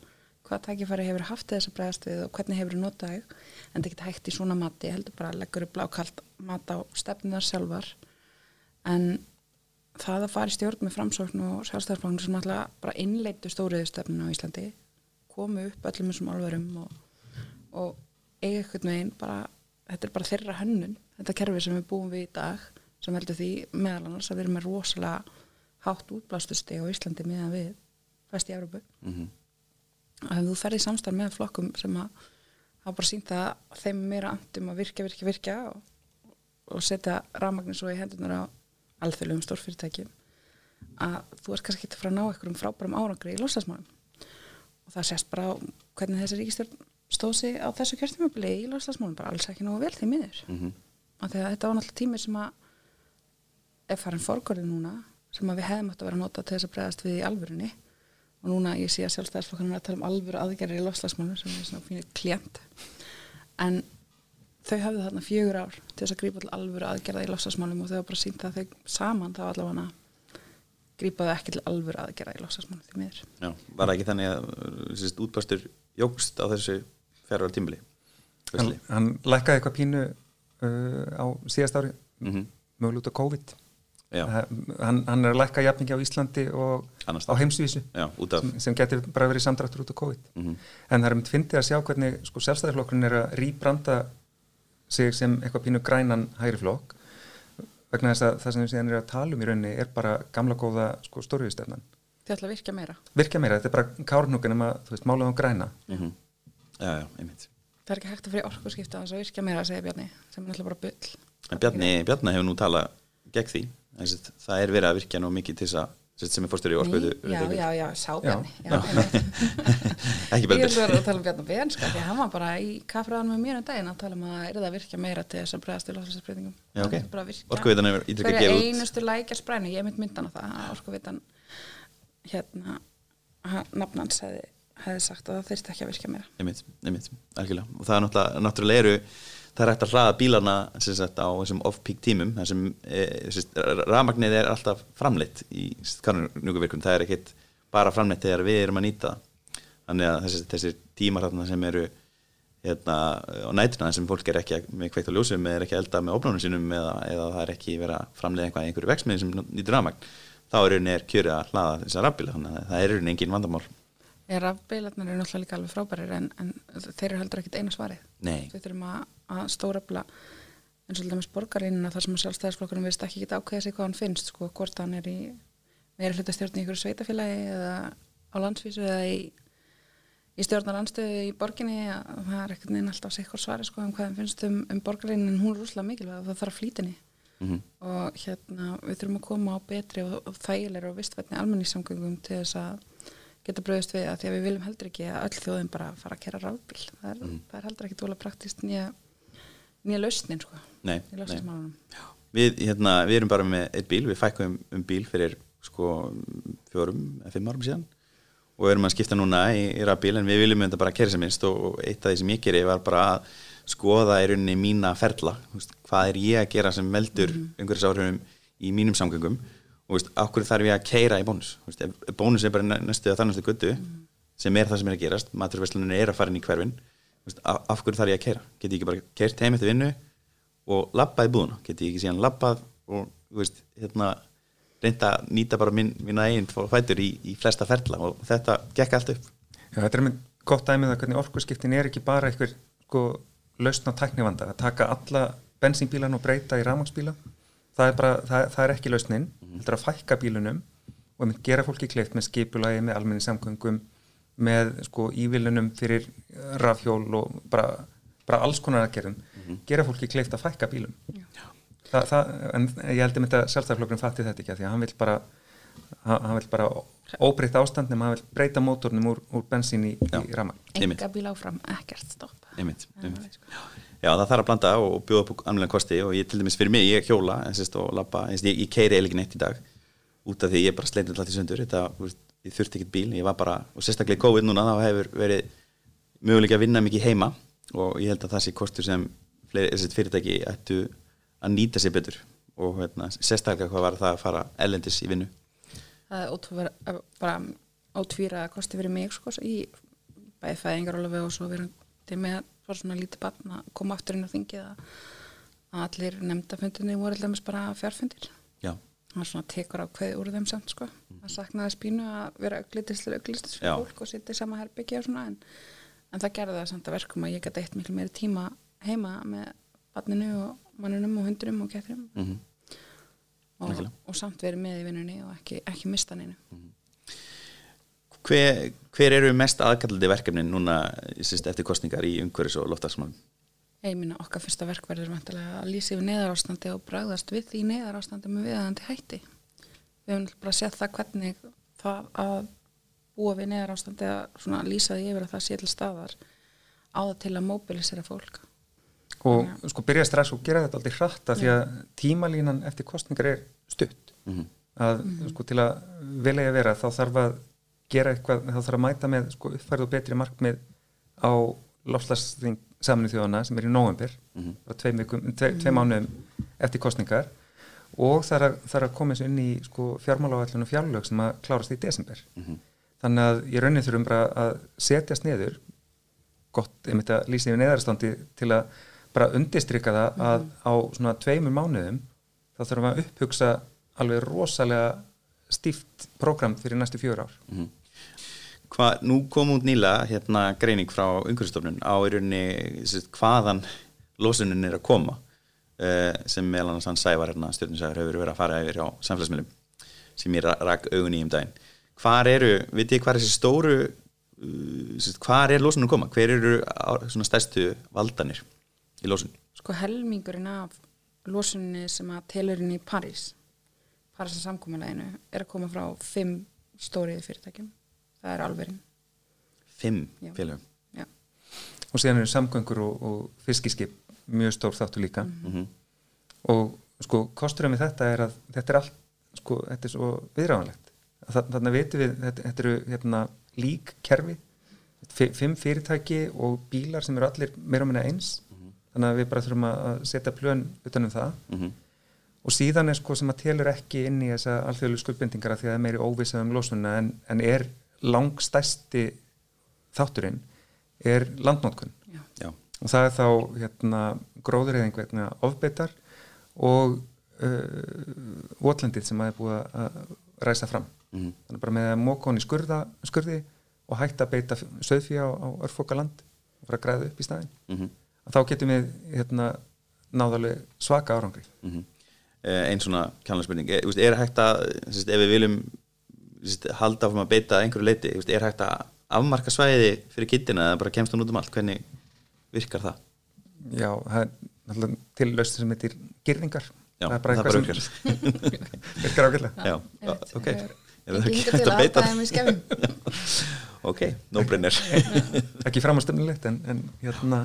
[SPEAKER 2] Hvað tækifæri hefur haft þess að bregðast við og hvernig hefur notað þau? En það geta hægt í svona mati heldur bara að leggur upp blákalt mat á stefnuðar sjálfar. En það að fara í stjórn með framsókn og sjálfstæðarfloknum sem alltaf bara innleitu stóriðustefninu á Íslandi komu upp öllum þessum álverum og, og eiga eitthvað meginn bara, þetta er bara þeirra hönnun þetta kerfi sem við búum við í dag sem heldur því meðal annars að við erum með rosalega hátt útblástusti á Íslandi meðan við best í Európu
[SPEAKER 1] Mhm.
[SPEAKER 2] að ef þú ferði samstarf með flokkum sem að hafa bara sínt að þeim meira andum að virka, virka, virka og, og setja rafmagnir svo í hendunar á alþjóðlegum stórfyrirtækjum að þú ert kannski ekki að fara að ná einhverjum frábærum árangri í loslasmálum og það sést bara á hvernig þessi ríkistjórn stóð sig á þessu kjörstjumabili í loslasmálum bara alls ekki nógu vel því miður.
[SPEAKER 1] Mhm.
[SPEAKER 2] af því að þetta var náttúrulega tími sem að er farin forgörði núna sem að við hefðum átt að vera nota til þess að bregðast við í alvörunni. Og núna ég sé að sjálfstæðisflokkanum er að tala um alvöru aðgerðir í lofslagsmálum sem er svona fínir klient en þau hafðu þarna fjögur ár til þess að grípa til alvöru aðgerða í lofslagsmálum og þau hafa bara sínt að þau saman þá allavega grípaðu ekki til alvöru aðgerða í lofslagsmálum því miður
[SPEAKER 1] Já, var ekki þannig að sérst, útbastur jógst á þessu fjárvar tímbili
[SPEAKER 3] hann, hann lækkaði eitthvað pínu uh, á síðast ári
[SPEAKER 1] Mhm.
[SPEAKER 3] mögulega út á COVID
[SPEAKER 1] Já.
[SPEAKER 3] hann, hann er að lækka jafningi á Íslandi og á heimsvísu
[SPEAKER 1] Já, út af
[SPEAKER 3] sem, sem getur bara verið samdráttur út á COVID
[SPEAKER 1] Mhm.
[SPEAKER 3] en það er mynd fyndið að sjá hvernig sko, sjálfstæðarflokkurinn er að rýbranda sig sem eitthvað pínu grænan hægri flokk vegna þess að það sem við síðan er að tala um í rauninni er bara gamla góða sko, stórhjóðstefnan
[SPEAKER 2] þau ætla að virka meira.
[SPEAKER 3] Virka meira, þetta er bara kárnúkin um að þú veist, málaðum græna.
[SPEAKER 1] Mhm. Já, já, einmitt.
[SPEAKER 2] Það er ekki hægt að fyrir orku skipta þess að virka meira segja Bjarni sem er náttúrulega bara bull.
[SPEAKER 1] En Bjarni, Bjarni hefur nú talað gegn því. Það er verið að virkja nú mikið til þess að sem- sem er fórstur í
[SPEAKER 2] Ný- já, já, já, sá
[SPEAKER 3] Já.
[SPEAKER 2] Bjarni já, einmitt. (laughs)
[SPEAKER 1] ekki
[SPEAKER 2] Ég
[SPEAKER 1] betur.
[SPEAKER 2] vil vera að tala um Bjarni Ben sko, því hann var bara í kaffræðan með mér um daginn að tala um að er það að virka meira til þess að bregðast í lofslagsbreytingum
[SPEAKER 1] Já, ok.
[SPEAKER 2] bara að
[SPEAKER 1] gefið út
[SPEAKER 2] einustu lækjar spræni, ég mynd myndan á það að orkuveitan hérna ha- nafn hans hefði, hefði sagt að það þyrfti ekki að virka meira.
[SPEAKER 1] Einmitt, einmitt, algjörlega. Og það er náttúrulega, náttúrulega eru það er hægt að hlaða bílana sem sagt, á þessum off-peak tímum þar sem e, rafmagnið er alltaf framleitt í karnunjúkuvirkun það er ekkit bara framleitt þegar við erum að nýta þannig að þessi, þessir tímar sem eru hérna, á nætuna sem fólk er ekki með kveikt á ljósum eða er ekki að elda með ofnunum sínum eða, eða það er ekki verið að framleiða einhverju vexmiði sem nýtur rafmagn þá er er kjörið að hlaða þessar rafbíla þannig að það er engin vandamál
[SPEAKER 2] er rafbeilarnir eru náttúrulega líka alveg frábærir en, en þeir eru heldur ekkit eina svarið.
[SPEAKER 1] Nei,
[SPEAKER 2] við þurfum að, að stórafla eins og til dæmis borgarlínuna þar sem að sjálfstæðisflokkurinn veist ekki geta ákveða sig hvað hann finnst sko, hvort hann er í meira hlutastjórn í ykkur sveitafélagi eða á landsvísu eða í, í stjórnar anstöðu í borginni að það er ekkert neina alltaf sikkur svari sko, um hvað hann finnst um, um borgarlínin en hún er rúslega mikilvæg og það þarf að flýta henni
[SPEAKER 1] mm
[SPEAKER 2] og hérna við þurfum að koma á betri og, og þægilega og vistvætni almenningssamgöngum til þess að geta bröðist við að því að við viljum heldur ekki að öll þjóðin bara fara að kera rafbíl. Það er, það er heldur ekki tóla praktist nýja nýja lausnin sko
[SPEAKER 1] nei, nei. Við, hérna, við erum bara með eitt bíl, við fækkum um bíl fyrir sko fjórum eða fimm árum síðan. Og við erum að skipta núna í, í rafbíl en við viljum þetta bara að kera sem minnst. Og, eitt af því sem ég geri var bara að skoða í rauninni mína ferla, hvað er ég að gera sem veldur mm. -hmm. í mínum samgöngum og veist, okkur þarf ég að keira í bónus? Þú veist, bónus er bara næstu að þannastu göttu sem er það sem er að gerast, maturverslunin er að fara inn í hverfin Þú veist, af, hverju þarf ég að keira get ég ekki bara keirt heim eftir vinnu og labbað í búðuna, get ég ekki síðan labbað og þú veist, hérna reynda að nýta bara minn, mín eigin fætur í, í flesta ferla og þetta gekk allt upp.
[SPEAKER 3] Já, þetta er mynd gott dæmið að hvernig orkuskiptin er ekki bara einhver sko, lausn á tæknivanda að taka alla bensínbílan og breyta í rafmagsbíla það er, bara, það, það er ekki lausnin þetta er að fækka bílunum og einmitt gera fólki kleift með skipulagi, með almenni samgöngum með sko ívilunum fyrir rafhjól og bara, bara alls konar aðgerðum. Gera fólki kleift að fækka bílum. Þa, það, en ég held að sjálfstæðarflokkurinn fatti þetta ekki af því að hann vil bara hann vil bara óbreytt ástand nema hann vil breyta mótornum úr, úr bensín í, í rama
[SPEAKER 2] enga bíl áfram, ekkert stopp.
[SPEAKER 1] Einmitt,
[SPEAKER 2] Það
[SPEAKER 1] einmitt. Já, það þarf að blanda og bjóða upp anlega kosti og ég til dæmis fyrir mig, ég hjóla en sérst og sérst, ég, ég keiri eiginlega neitt í dag. Út af því ég bara sleitið alltaf í sundur þetta, veist, ég þurfti ekkert bíl, ég var bara og sérstaklega í COVID núna, þá hefur verið möguleika að vinna mikið heima og ég held að það sé kostur sem fyrirtæki ættu að nýta sér betur og hérna, sérstaklega hvað var það að fara ellendis í vinnu.
[SPEAKER 2] Það er ótrúver, bara ótvíra að kosti fyrir mig sko, í bæði fæðingarólafi og svo verandi með bara svona lítið barn að koma aftur inn á þingið að, allir nefndafundinni voru alltaf bara fjárfundir
[SPEAKER 1] Já,
[SPEAKER 2] það svona tekur á kveði úr þeim samt sko. Það saknaði spínu að vera auglítislega auglítis
[SPEAKER 1] Já.
[SPEAKER 2] fólk og í sama herbyggja og svona en, en það gerði það samt að verkum að ég gæti eitt miklu meiri tíma heima með barninu og mannunum og hundunum og kettinum.
[SPEAKER 1] Mm
[SPEAKER 2] og,
[SPEAKER 1] Nákvæmlega.
[SPEAKER 2] og samt verið með í vinnunni og ekki, ekki mista neinu
[SPEAKER 1] hver, hver eru mest aðkallandi verkefnin núna sérst, eftir kostningar í umhverfis og loftagsmálum?
[SPEAKER 2] Ég minna okkar fyrsta verk verður að lýsa yfir neðarástandi og bragðast við því neðarástandi með viðandi hætti. Við höfum bara sett það hvernig það að búa við neðarástandi að svona lýsa því yfir að það sé til staðar á það til að mobilisera fólk.
[SPEAKER 3] og sko byrja strax og gera þetta aldrei hratt af því að tímalínan eftir kostningar er stutt að sko til að vilja vera þá þarf að gera eitthvað þá þarf að mæta með sko uppfærið og betri markmið á lofslagsþing saminu þjóðana sem er í bara tvei, vikum, tvei, mánuðum eftir kostningar og er að, að koma þessu inn í sko fjármálavællun og fjárlög sem að klárast í desember. Þannig að ég raunin þurfum bara að setjast niður gott, einmitt að lýsa yfir neðarstandi til að bara undistrykka það að á svona tveimur mánuðum þá þurfum að upphugsa alveg rosalega stíft prógram fyrir næstu fjör ár.
[SPEAKER 1] Hva, nú kom út nýla hérna greining frá umhverfistofnun á sérst, hvaðan losunin er að koma uh, sem meðal annars hann sævar hérna stjórninsæður hefur verið að fara yfir á samfélagsmiðlum sem ég ra- rak augun í um daginn. Hvar eru, veit ég hvað er þessi stóru uh, sérst, hvar er losunin að koma? Hver eru á- svona stærstu valdanir í losun?
[SPEAKER 2] Sko helmingurinn af losunni sem að telurinn í París, Parísa samkomuleginu, er að koma frá fimm stóriði fyrirtækjum. Það er alverinn.
[SPEAKER 1] fimm
[SPEAKER 2] Já.
[SPEAKER 1] félögum
[SPEAKER 2] Já.
[SPEAKER 3] og síðan eru samgöngur og, og fiskiskip mjög stór þáttu líka
[SPEAKER 1] Mhm.
[SPEAKER 3] og sko kosturum við þetta er að þetta er allt sko þetta er svo viðráðanlegt þannig að vitum við þetta, þetta eru hérna lík kerfi fi- fimm fyrirtæki og bílar sem eru allir meira og minna eins þannig að við bara þurfum að að setja plön utanum það
[SPEAKER 1] Mhm.
[SPEAKER 3] Og síðan er sko sem að telur ekki inn í þessa alþjóðlu skuldbendingar af því að það er meiri óvisa um losunna en, en er langstæsti þátturinn er landnótkun
[SPEAKER 2] Já.
[SPEAKER 1] já,
[SPEAKER 3] og það er þá hérna, gróðureyðing vegna ofbeitar og uh, votlendið sem að er búið að ræsa fram
[SPEAKER 1] Mhm.
[SPEAKER 3] þannig bara með að móka hún í skurða, skurði og hætta að beita söðfí á, á örfokaland og fara að græða upp í staðin
[SPEAKER 1] Mhm.
[SPEAKER 3] þá getum við hérna, náðalega svaka árangri
[SPEAKER 1] mm einn svona kjánlega spurning er, er hægt að, sérst, ef við viljum sérst, halda áfram að beita einhverju leiti sérst, er hægt að afmarka svæði fyrir kittina eða bara kemst hún út um allt hvernig virkar það?
[SPEAKER 3] já, það er náttúrulega til laust sem heitir girðingar
[SPEAKER 1] Já,
[SPEAKER 3] það er bara
[SPEAKER 1] það
[SPEAKER 3] eitthvað sem (laughs) virkar ágætlega
[SPEAKER 1] Já,
[SPEAKER 2] Einmitt.
[SPEAKER 1] ok
[SPEAKER 2] Það
[SPEAKER 1] Er
[SPEAKER 2] er
[SPEAKER 1] það
[SPEAKER 2] hingað
[SPEAKER 1] hægt
[SPEAKER 2] til
[SPEAKER 1] að beita?
[SPEAKER 2] aðdæðum í skefum. (laughs)
[SPEAKER 1] ok, no brainer (laughs)
[SPEAKER 3] ekki framástöfnilegt en, en hérna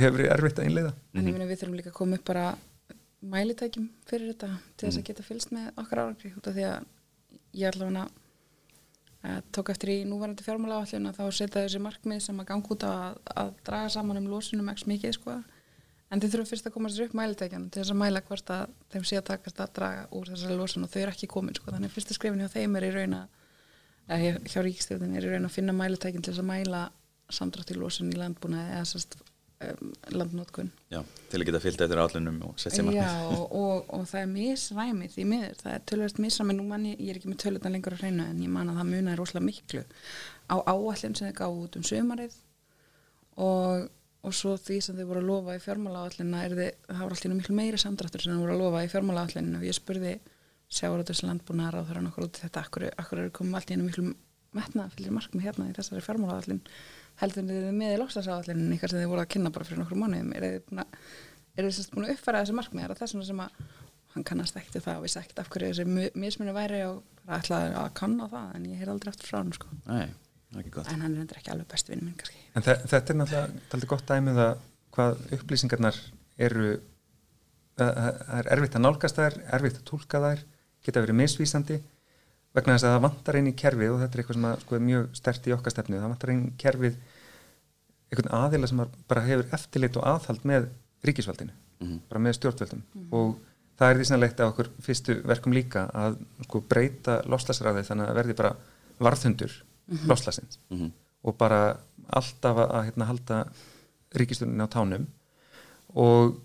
[SPEAKER 3] hefur verið erfitt að innleiða
[SPEAKER 2] En ég meina við þurfum líka að koma upp bara mælitækjum fyrir þetta til þess að geta fylgst með okkar árangri út af því að ég allavega uh, tók eftir í núvarandi fjármála áallin að þá setja þessi markmið sem að ganga út að, að draga saman um losunum ekki mikið sko. En þið þurfum fyrst að koma sér upp mælitækjan til þess að mæla hvort að þeim sé að takast að draga úr þessari losun og þau eru ekki komin sko. Þannig að fyrsta skrifin hjá þeim er í raun að hjá- hjá ríkistjóðin er í raun að finna mælitækjan til þess að mæla samdrátt í losun í landbúnaði eða sérst um, landnótkun
[SPEAKER 1] já, til að geta fyllt eftir állunum og sett sér markmið.
[SPEAKER 2] Já, og, og, og það er misræmi því miður, það er tölvöld misræmi nú mann ég, er ekki með tölvöldan lengur að hreinu en ég man að það munaði rosalega miklu á áallin sem þið gáðu út um sömarið og, og svo því sem þið voru að lofa í fjármála áallina er þið, það var alltaf miklu meiri samdráttur sem þið voru að lofa í fjármála áallinu og ég spurði sjávarútus landbúnaðar á þar okkur út í þetta, akkur, akkur eru komið allt í einu miklu metna fyrir markmið hérna í þessari fjármála áallin heldur þið með í lokstarsáallin ykkar sem þið voru að kynna bara fyrir nokkur mánuðum? Er þið að búin að uppfæra þessi markmið? Er það þess vegna sem að hann kannast ekkert það og vissi ekkert af hverju þessi mu- mismunni væri og bara ætlaði að kanna það en ég heyr aldrei eftir frá hann sko.
[SPEAKER 1] Nei, það er ekki gott.
[SPEAKER 2] En hann er endur ekki alveg best vinn minn kannski.
[SPEAKER 3] En þe þetta er náttúrulega gott dæmið að hvað upplýsingarnar eru það það er erfitt að nálgast þær, erfitt að tólka þær geta verið misvísandi vegna þess að það vantar inn í kerfið og þetta er eitthvað sem að, sko, er mjög stert í okkar stefnu það vantar inn í kerfið einhvern aðila sem að bara hefur eftirlit og aðhald með ríkisvaldinu
[SPEAKER 1] Mhm.
[SPEAKER 3] bara með stjórnvöldum og það er því sannleitt að okkur fyrstu verkum líka að sko, breyta loslasræði þannig að verði bara varðhundur mm loslasins
[SPEAKER 1] Mhm.
[SPEAKER 3] og bara alltaf að, hérna, halda ríkistunni á tánum og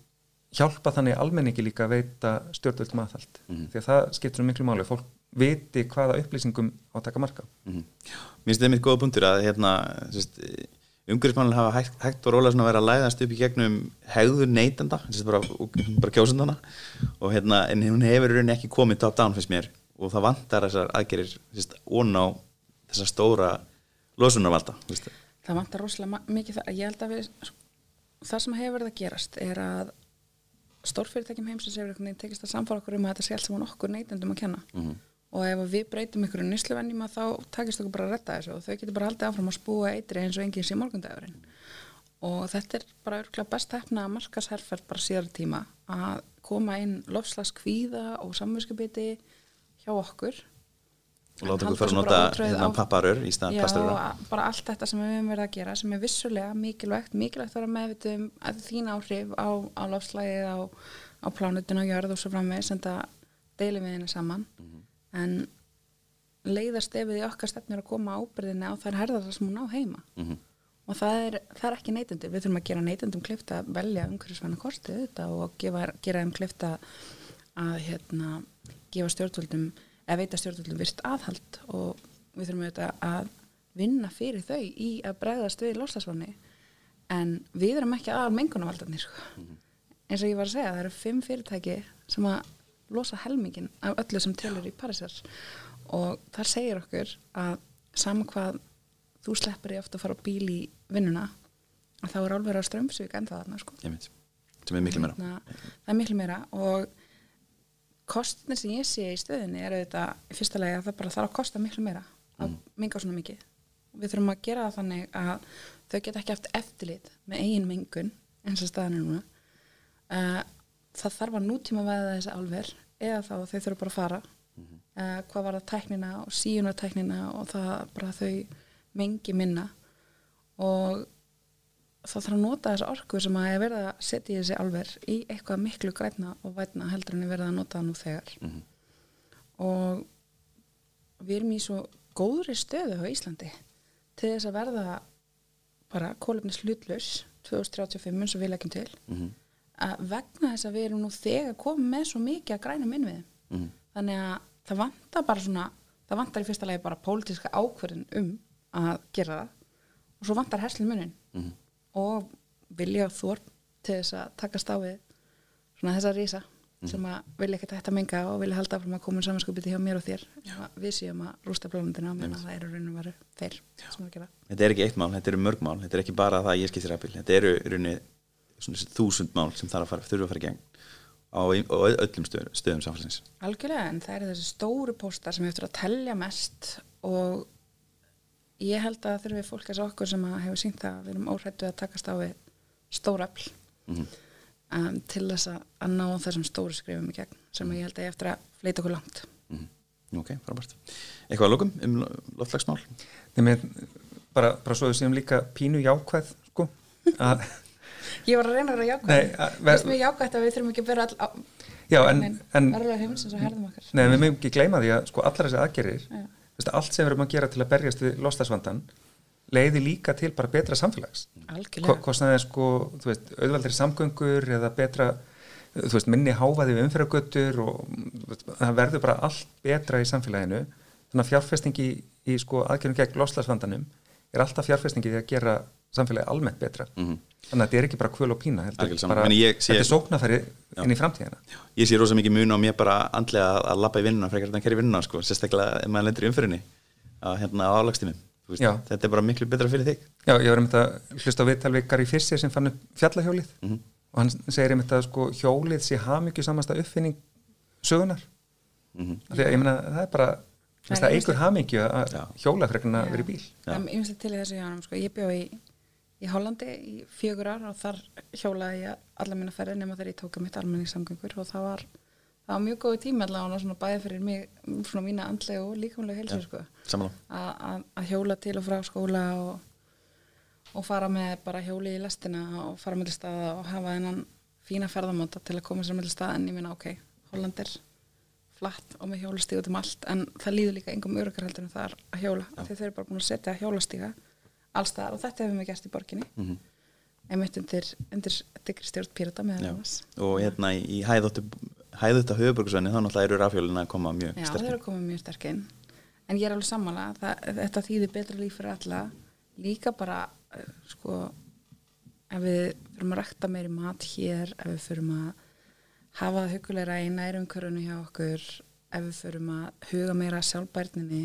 [SPEAKER 3] hjálpa þannig almenningi líka að veita stjórnvöldum aðhald
[SPEAKER 1] Mhm.
[SPEAKER 3] því að það skiptir svo miklu máli fólk viti hvaða upplýsingum á að taka marka
[SPEAKER 1] Mhm. Mér finnst það mitt góða punktur að hérna, umhverfismannlega hafa hægt, hægt og rólega svona verið að læðast upp í gegnum hegður neytanda, bara, bara kjósundana og hérna, en hún hefur í rauninni ekki komið top down fyrst mér. Og það vantar þessar aðgerir ón á þessa stóra losunarvalda
[SPEAKER 2] það vantar rosalega mikið það. Ég held að við það sem hefur verið að gerast er að stórfyrirtækjum heimsins hefur tekist að samfara okkur um að þetta sé allt saman okkur neytendum að kenna.
[SPEAKER 1] Mhm.
[SPEAKER 2] Og ef við breytum ykkur nýsluvennjum þá takist okkur bara að retta þessu og þau getur bara haldið áfram að spúa eitri eins og enginn sé morgundagurinn. Og þetta er bara örgulega best hefna að markasherferð bara síðar tíma að koma inn lofslagskvíða og samvinskubiti hjá okkur.
[SPEAKER 1] Og láta okkur fara að nota hérna, papparör í stað
[SPEAKER 2] Já,
[SPEAKER 1] plasturöra
[SPEAKER 2] bara allt þetta sem við höfum verið að gera sem er vissulega mikilvægt, mikilvægt að vera meðvitum að þín áhrif á, á lofslægið, á, á plánutun á jörð og svo framvegis en það deilum við henni saman en leiðast ef við í okkar stefnir að koma ábyrðinni á þær herðar sem hún á heima.
[SPEAKER 1] Mhm.
[SPEAKER 2] og það er, það er ekki neytendur við þurfum að gera neytendum klifta að velja umhverfisvæna kosti þetta og gefa, gera þeim klifta að hérna, gefa stjórnvöldum eða veita stjórnvöldum virst aðhald. Og við þurfum auðvitað að vinna fyrir þau í að bregðast við loslasvanni en við erum ekki aðal mengunarvaldarnir sko. eins og ég var að segja, það eru fimm fyrirtæki sem að losa helmingin af öllu sem telur í Parísar og þar segir okkur að sama hvað þú sleppur í ofta að fara á bíl í vinnuna að þá er alveg á strömsvík ennþá þarna sko.
[SPEAKER 1] Sem er miklu meira.
[SPEAKER 2] Hérna, það er miklu meira. Og kostinir sem ég sé í stöðinni er auðvitað í fyrsta lagi að það bara þarf að kosta miklu meira að minga svona mikið. Við þurfum að gera það þannig að þau geta ekki haft eftirlit með eigin mengun eins og staðan er núna. Uh, það þarf að nútíma veða þessi álver eða þá þau þurfa bara að fara. Uh, hvað var það tæknina og síunartæknina og það bara þau mengi minna. Og það þarf að nota þessa orku sem að er verið að setja í þessi álver í eitthvað miklu grætna og vætna heldur en er verið að nota það nú þegar.
[SPEAKER 1] Mhm.
[SPEAKER 2] og við erum í svo góðri stöðu á Íslandi til þess að verða bara kólefnis hlutlaus 2035 eins og við leggjum til.
[SPEAKER 1] Mhm.
[SPEAKER 2] Að vegna þess að við erum nú þegar komið með svo mikið að grænum innviðum
[SPEAKER 1] Mhm.
[SPEAKER 2] þannig að það vantar bara svona það vantar í fyrsta lagi bara pólitíska ákverðin um að gera það. Og svo vantar herslin munin
[SPEAKER 1] Mhm.
[SPEAKER 2] og vilja og þorp til þess að takast á við svona þessa rísa sem að vilja ekkert hætta að menga og vilja halda áfram að koma samanskupiti hjá mér og þér. Við séum að rústa blómundina menn að það eru raunum veru þeir sem að gera.
[SPEAKER 1] Þetta er ekki eitt mál, þetta eru mörg mál. Þetta er ekki bara það að ég skiptir rafbíl þetta eru svona þessi þúsund mál sem þarf að fara, þurfa að fara í gegn á, á öllum stöðum, stöðum samfélagsins
[SPEAKER 2] Algjörlega, en það eru þessi stóru póstar sem eftir að telja mest og ég held að þurfi fólk eins og okkur sem að hefur sínt það að við erum óhrættu að takast á við stórafl
[SPEAKER 1] Mhm.
[SPEAKER 2] um, til þess að, að ná þessum stóru skrifum í gegn sem ég held að ég eftir að fleita okkur langt.
[SPEAKER 1] Mhm. ok, frábært eitthvað að lokum um loftlagsmál
[SPEAKER 3] Nei, með, bara, bara svo við séum líka pínu jákvæð sko, að,
[SPEAKER 2] Ég var að reyna að vera Það er mjög jákvæð að við þurfum ekki að vera all á
[SPEAKER 3] já, en, en
[SPEAKER 2] verðulega heimsins og herðum okkar.
[SPEAKER 3] Nei, við mögum ekki gleyma því að sko allar þessi aðgerir,
[SPEAKER 2] Já.
[SPEAKER 3] veist, allt sem við erum að gera til að berjast við lostasvandan leiði líka til bara betra samfélags það er sko, þú veist, auðvaldri samgöngur eða betra, þú veist, minni háfaði við umfyragötur og veist, það verður bara allt betra í samfélaginu þannig að fjárfestingi í sko aðgerum gegn lostasvandanum er alltaf fjárfestingi í því að gera samfélagi almennt betra
[SPEAKER 1] Mhm.
[SPEAKER 3] Þannig að þetta er ekki bara kvöl og pína bara,
[SPEAKER 1] ég sé-
[SPEAKER 3] þetta er sóknarfæri inn í framtíðina.
[SPEAKER 1] Ég sé rosa mikið mun á mér bara andlega að, að lappa í vinnuna frekar en að kerja í vinnuna sko, sérstaklega ef maður lendur í umfyrinni að hérna á álagstímum
[SPEAKER 3] Já.
[SPEAKER 1] þetta er bara miklu betra fyrir þig.
[SPEAKER 3] Já, ég var einmitt að hlusta á viðtalvið Gary Fisher sem fann upp fjallahjólið.
[SPEAKER 1] Mhm.
[SPEAKER 3] og hann segir einmitt að sko hjólið sé hamingju samasta uppfinning sögunar
[SPEAKER 1] Mhm.
[SPEAKER 3] af því að ég meina það er bara
[SPEAKER 2] Það
[SPEAKER 3] eigur hamingju að
[SPEAKER 1] Já.
[SPEAKER 3] hjóla frekar en að vera í bíl
[SPEAKER 2] í Hollandi í fjögur ár og þar hjólaði ég alla mína ferði nema þegar ég tóka mitt almenningssamgöngur og það var, það var mjög góð tíma allavega bæði fyrir mig, svona mína andlega og líkamlega heilsu, sko. Að- hjóla til og frá skóla og, og fara með bara hjóli í lestina og fara með staða og hafa þennan fína ferðamáta til að koma sér með staða en ég minna, ok, Holland er flatt og með hjólastíg út um allt en það líður líka engum öruggar heldur en það er að hjóla. Þau eru bara búin að setja hjólastíga allstaðar og þetta hefur við gert í borginni.
[SPEAKER 1] Mhm.
[SPEAKER 2] einmitt undir, undir digri stjórn pírata með
[SPEAKER 1] Já.
[SPEAKER 2] annars.
[SPEAKER 1] Og hérna í hæðóttu höfuborgsvenni þá náttúrulega eru rafjólina að koma mjög
[SPEAKER 2] Já, þau
[SPEAKER 1] sterkir
[SPEAKER 2] eru komið mjög sterkinn en ég er alveg sammála. Það, þetta þýðir betra líf fyrir alla. Líka bara eh, sko ef við fyrum að rækta meiri mat hér ef við fyrum að hafa það hugulegra í nærumkörunu hjá okkur ef við fyrum að huga meira að sjálfbærninni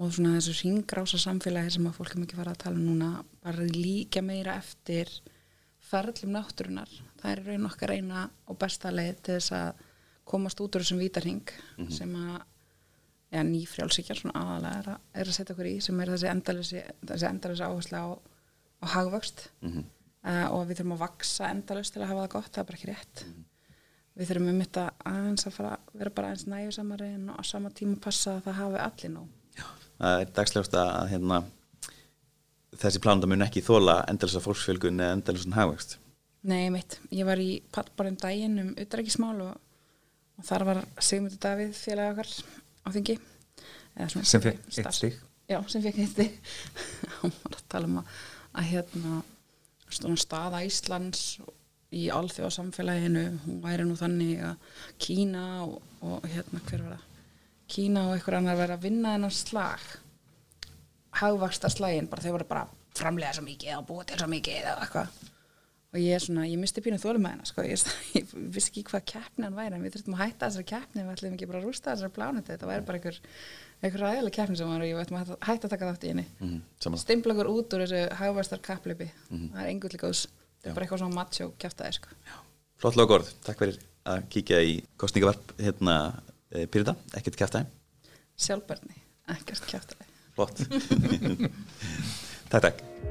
[SPEAKER 2] og svona þessu ringrása samfélagi sem að fólk er mikið fara að tala um núna bara líka meira eftir ferðlum náttúrunar það er raun okkar eina og besta leið til þess að komast út úr þessum vítarhing sem að ja, nýfrjálsíkjar svona aðalega er að, er að setja okkur í sem er þessi endalisi, þessi endalisi áherslu á, á hagvöxt.
[SPEAKER 1] Mhm.
[SPEAKER 2] uh, og við þurfum að vaksa endalust til að hafa það gott, það er bara ekki rétt. Við þurfum um þetta aðeins að fara vera bara aðeins næjusamari en á sama tíma passa að það hafi allir nóg
[SPEAKER 1] það er dagsljóst að hérna, þessi plánunda mun ekki þóla endalisa fólksfjölgun eða endalisan hagvægst
[SPEAKER 2] Nei, mitt, ég var í pallbarinn daginn um utrækismál og, og þar var Sigmundur Davíð félag okkar á þingi. Eða svona-
[SPEAKER 3] sem fekk eitt stig.
[SPEAKER 2] Já, sem fekk eitt stig. (laughs) Hann var að tala um að, að hérna staða Íslands í alþjóða samfélaginu hún væri nú þannig að Kína og, og hérna hver var það Kína og einhver annar verið að vinna þennan slag. Hagvaksta slaginn, bara þau voru bara að framlega svo mikið og búa til svo mikið eða eitthvað. Og ég er svona, ég misti pínu þólum með hennar sko, ég, (laughs) ég vissi ekki hvað keppni hann væri en við þurftum að hætta þessari keppni við ætlum ekki bara að rústa þessari plánuti þetta væri bara einhver, einhver ræðileg keppni sem var og ég ætlum að hætta- að taka þátt í henni.
[SPEAKER 1] Mm,
[SPEAKER 2] stimpla okkur út úr þessu hagvæstar kapplipi það er engull góðs, þetta er bara eitthvað svona macho kjátaði sko.
[SPEAKER 1] flott logorð, takk fyrir að kíkja í kostningavarp hérna Pyrita, ekkert kæftæði
[SPEAKER 2] sjálfbærni, ekkert kjátaði
[SPEAKER 1] flott. (laughs) Takk takk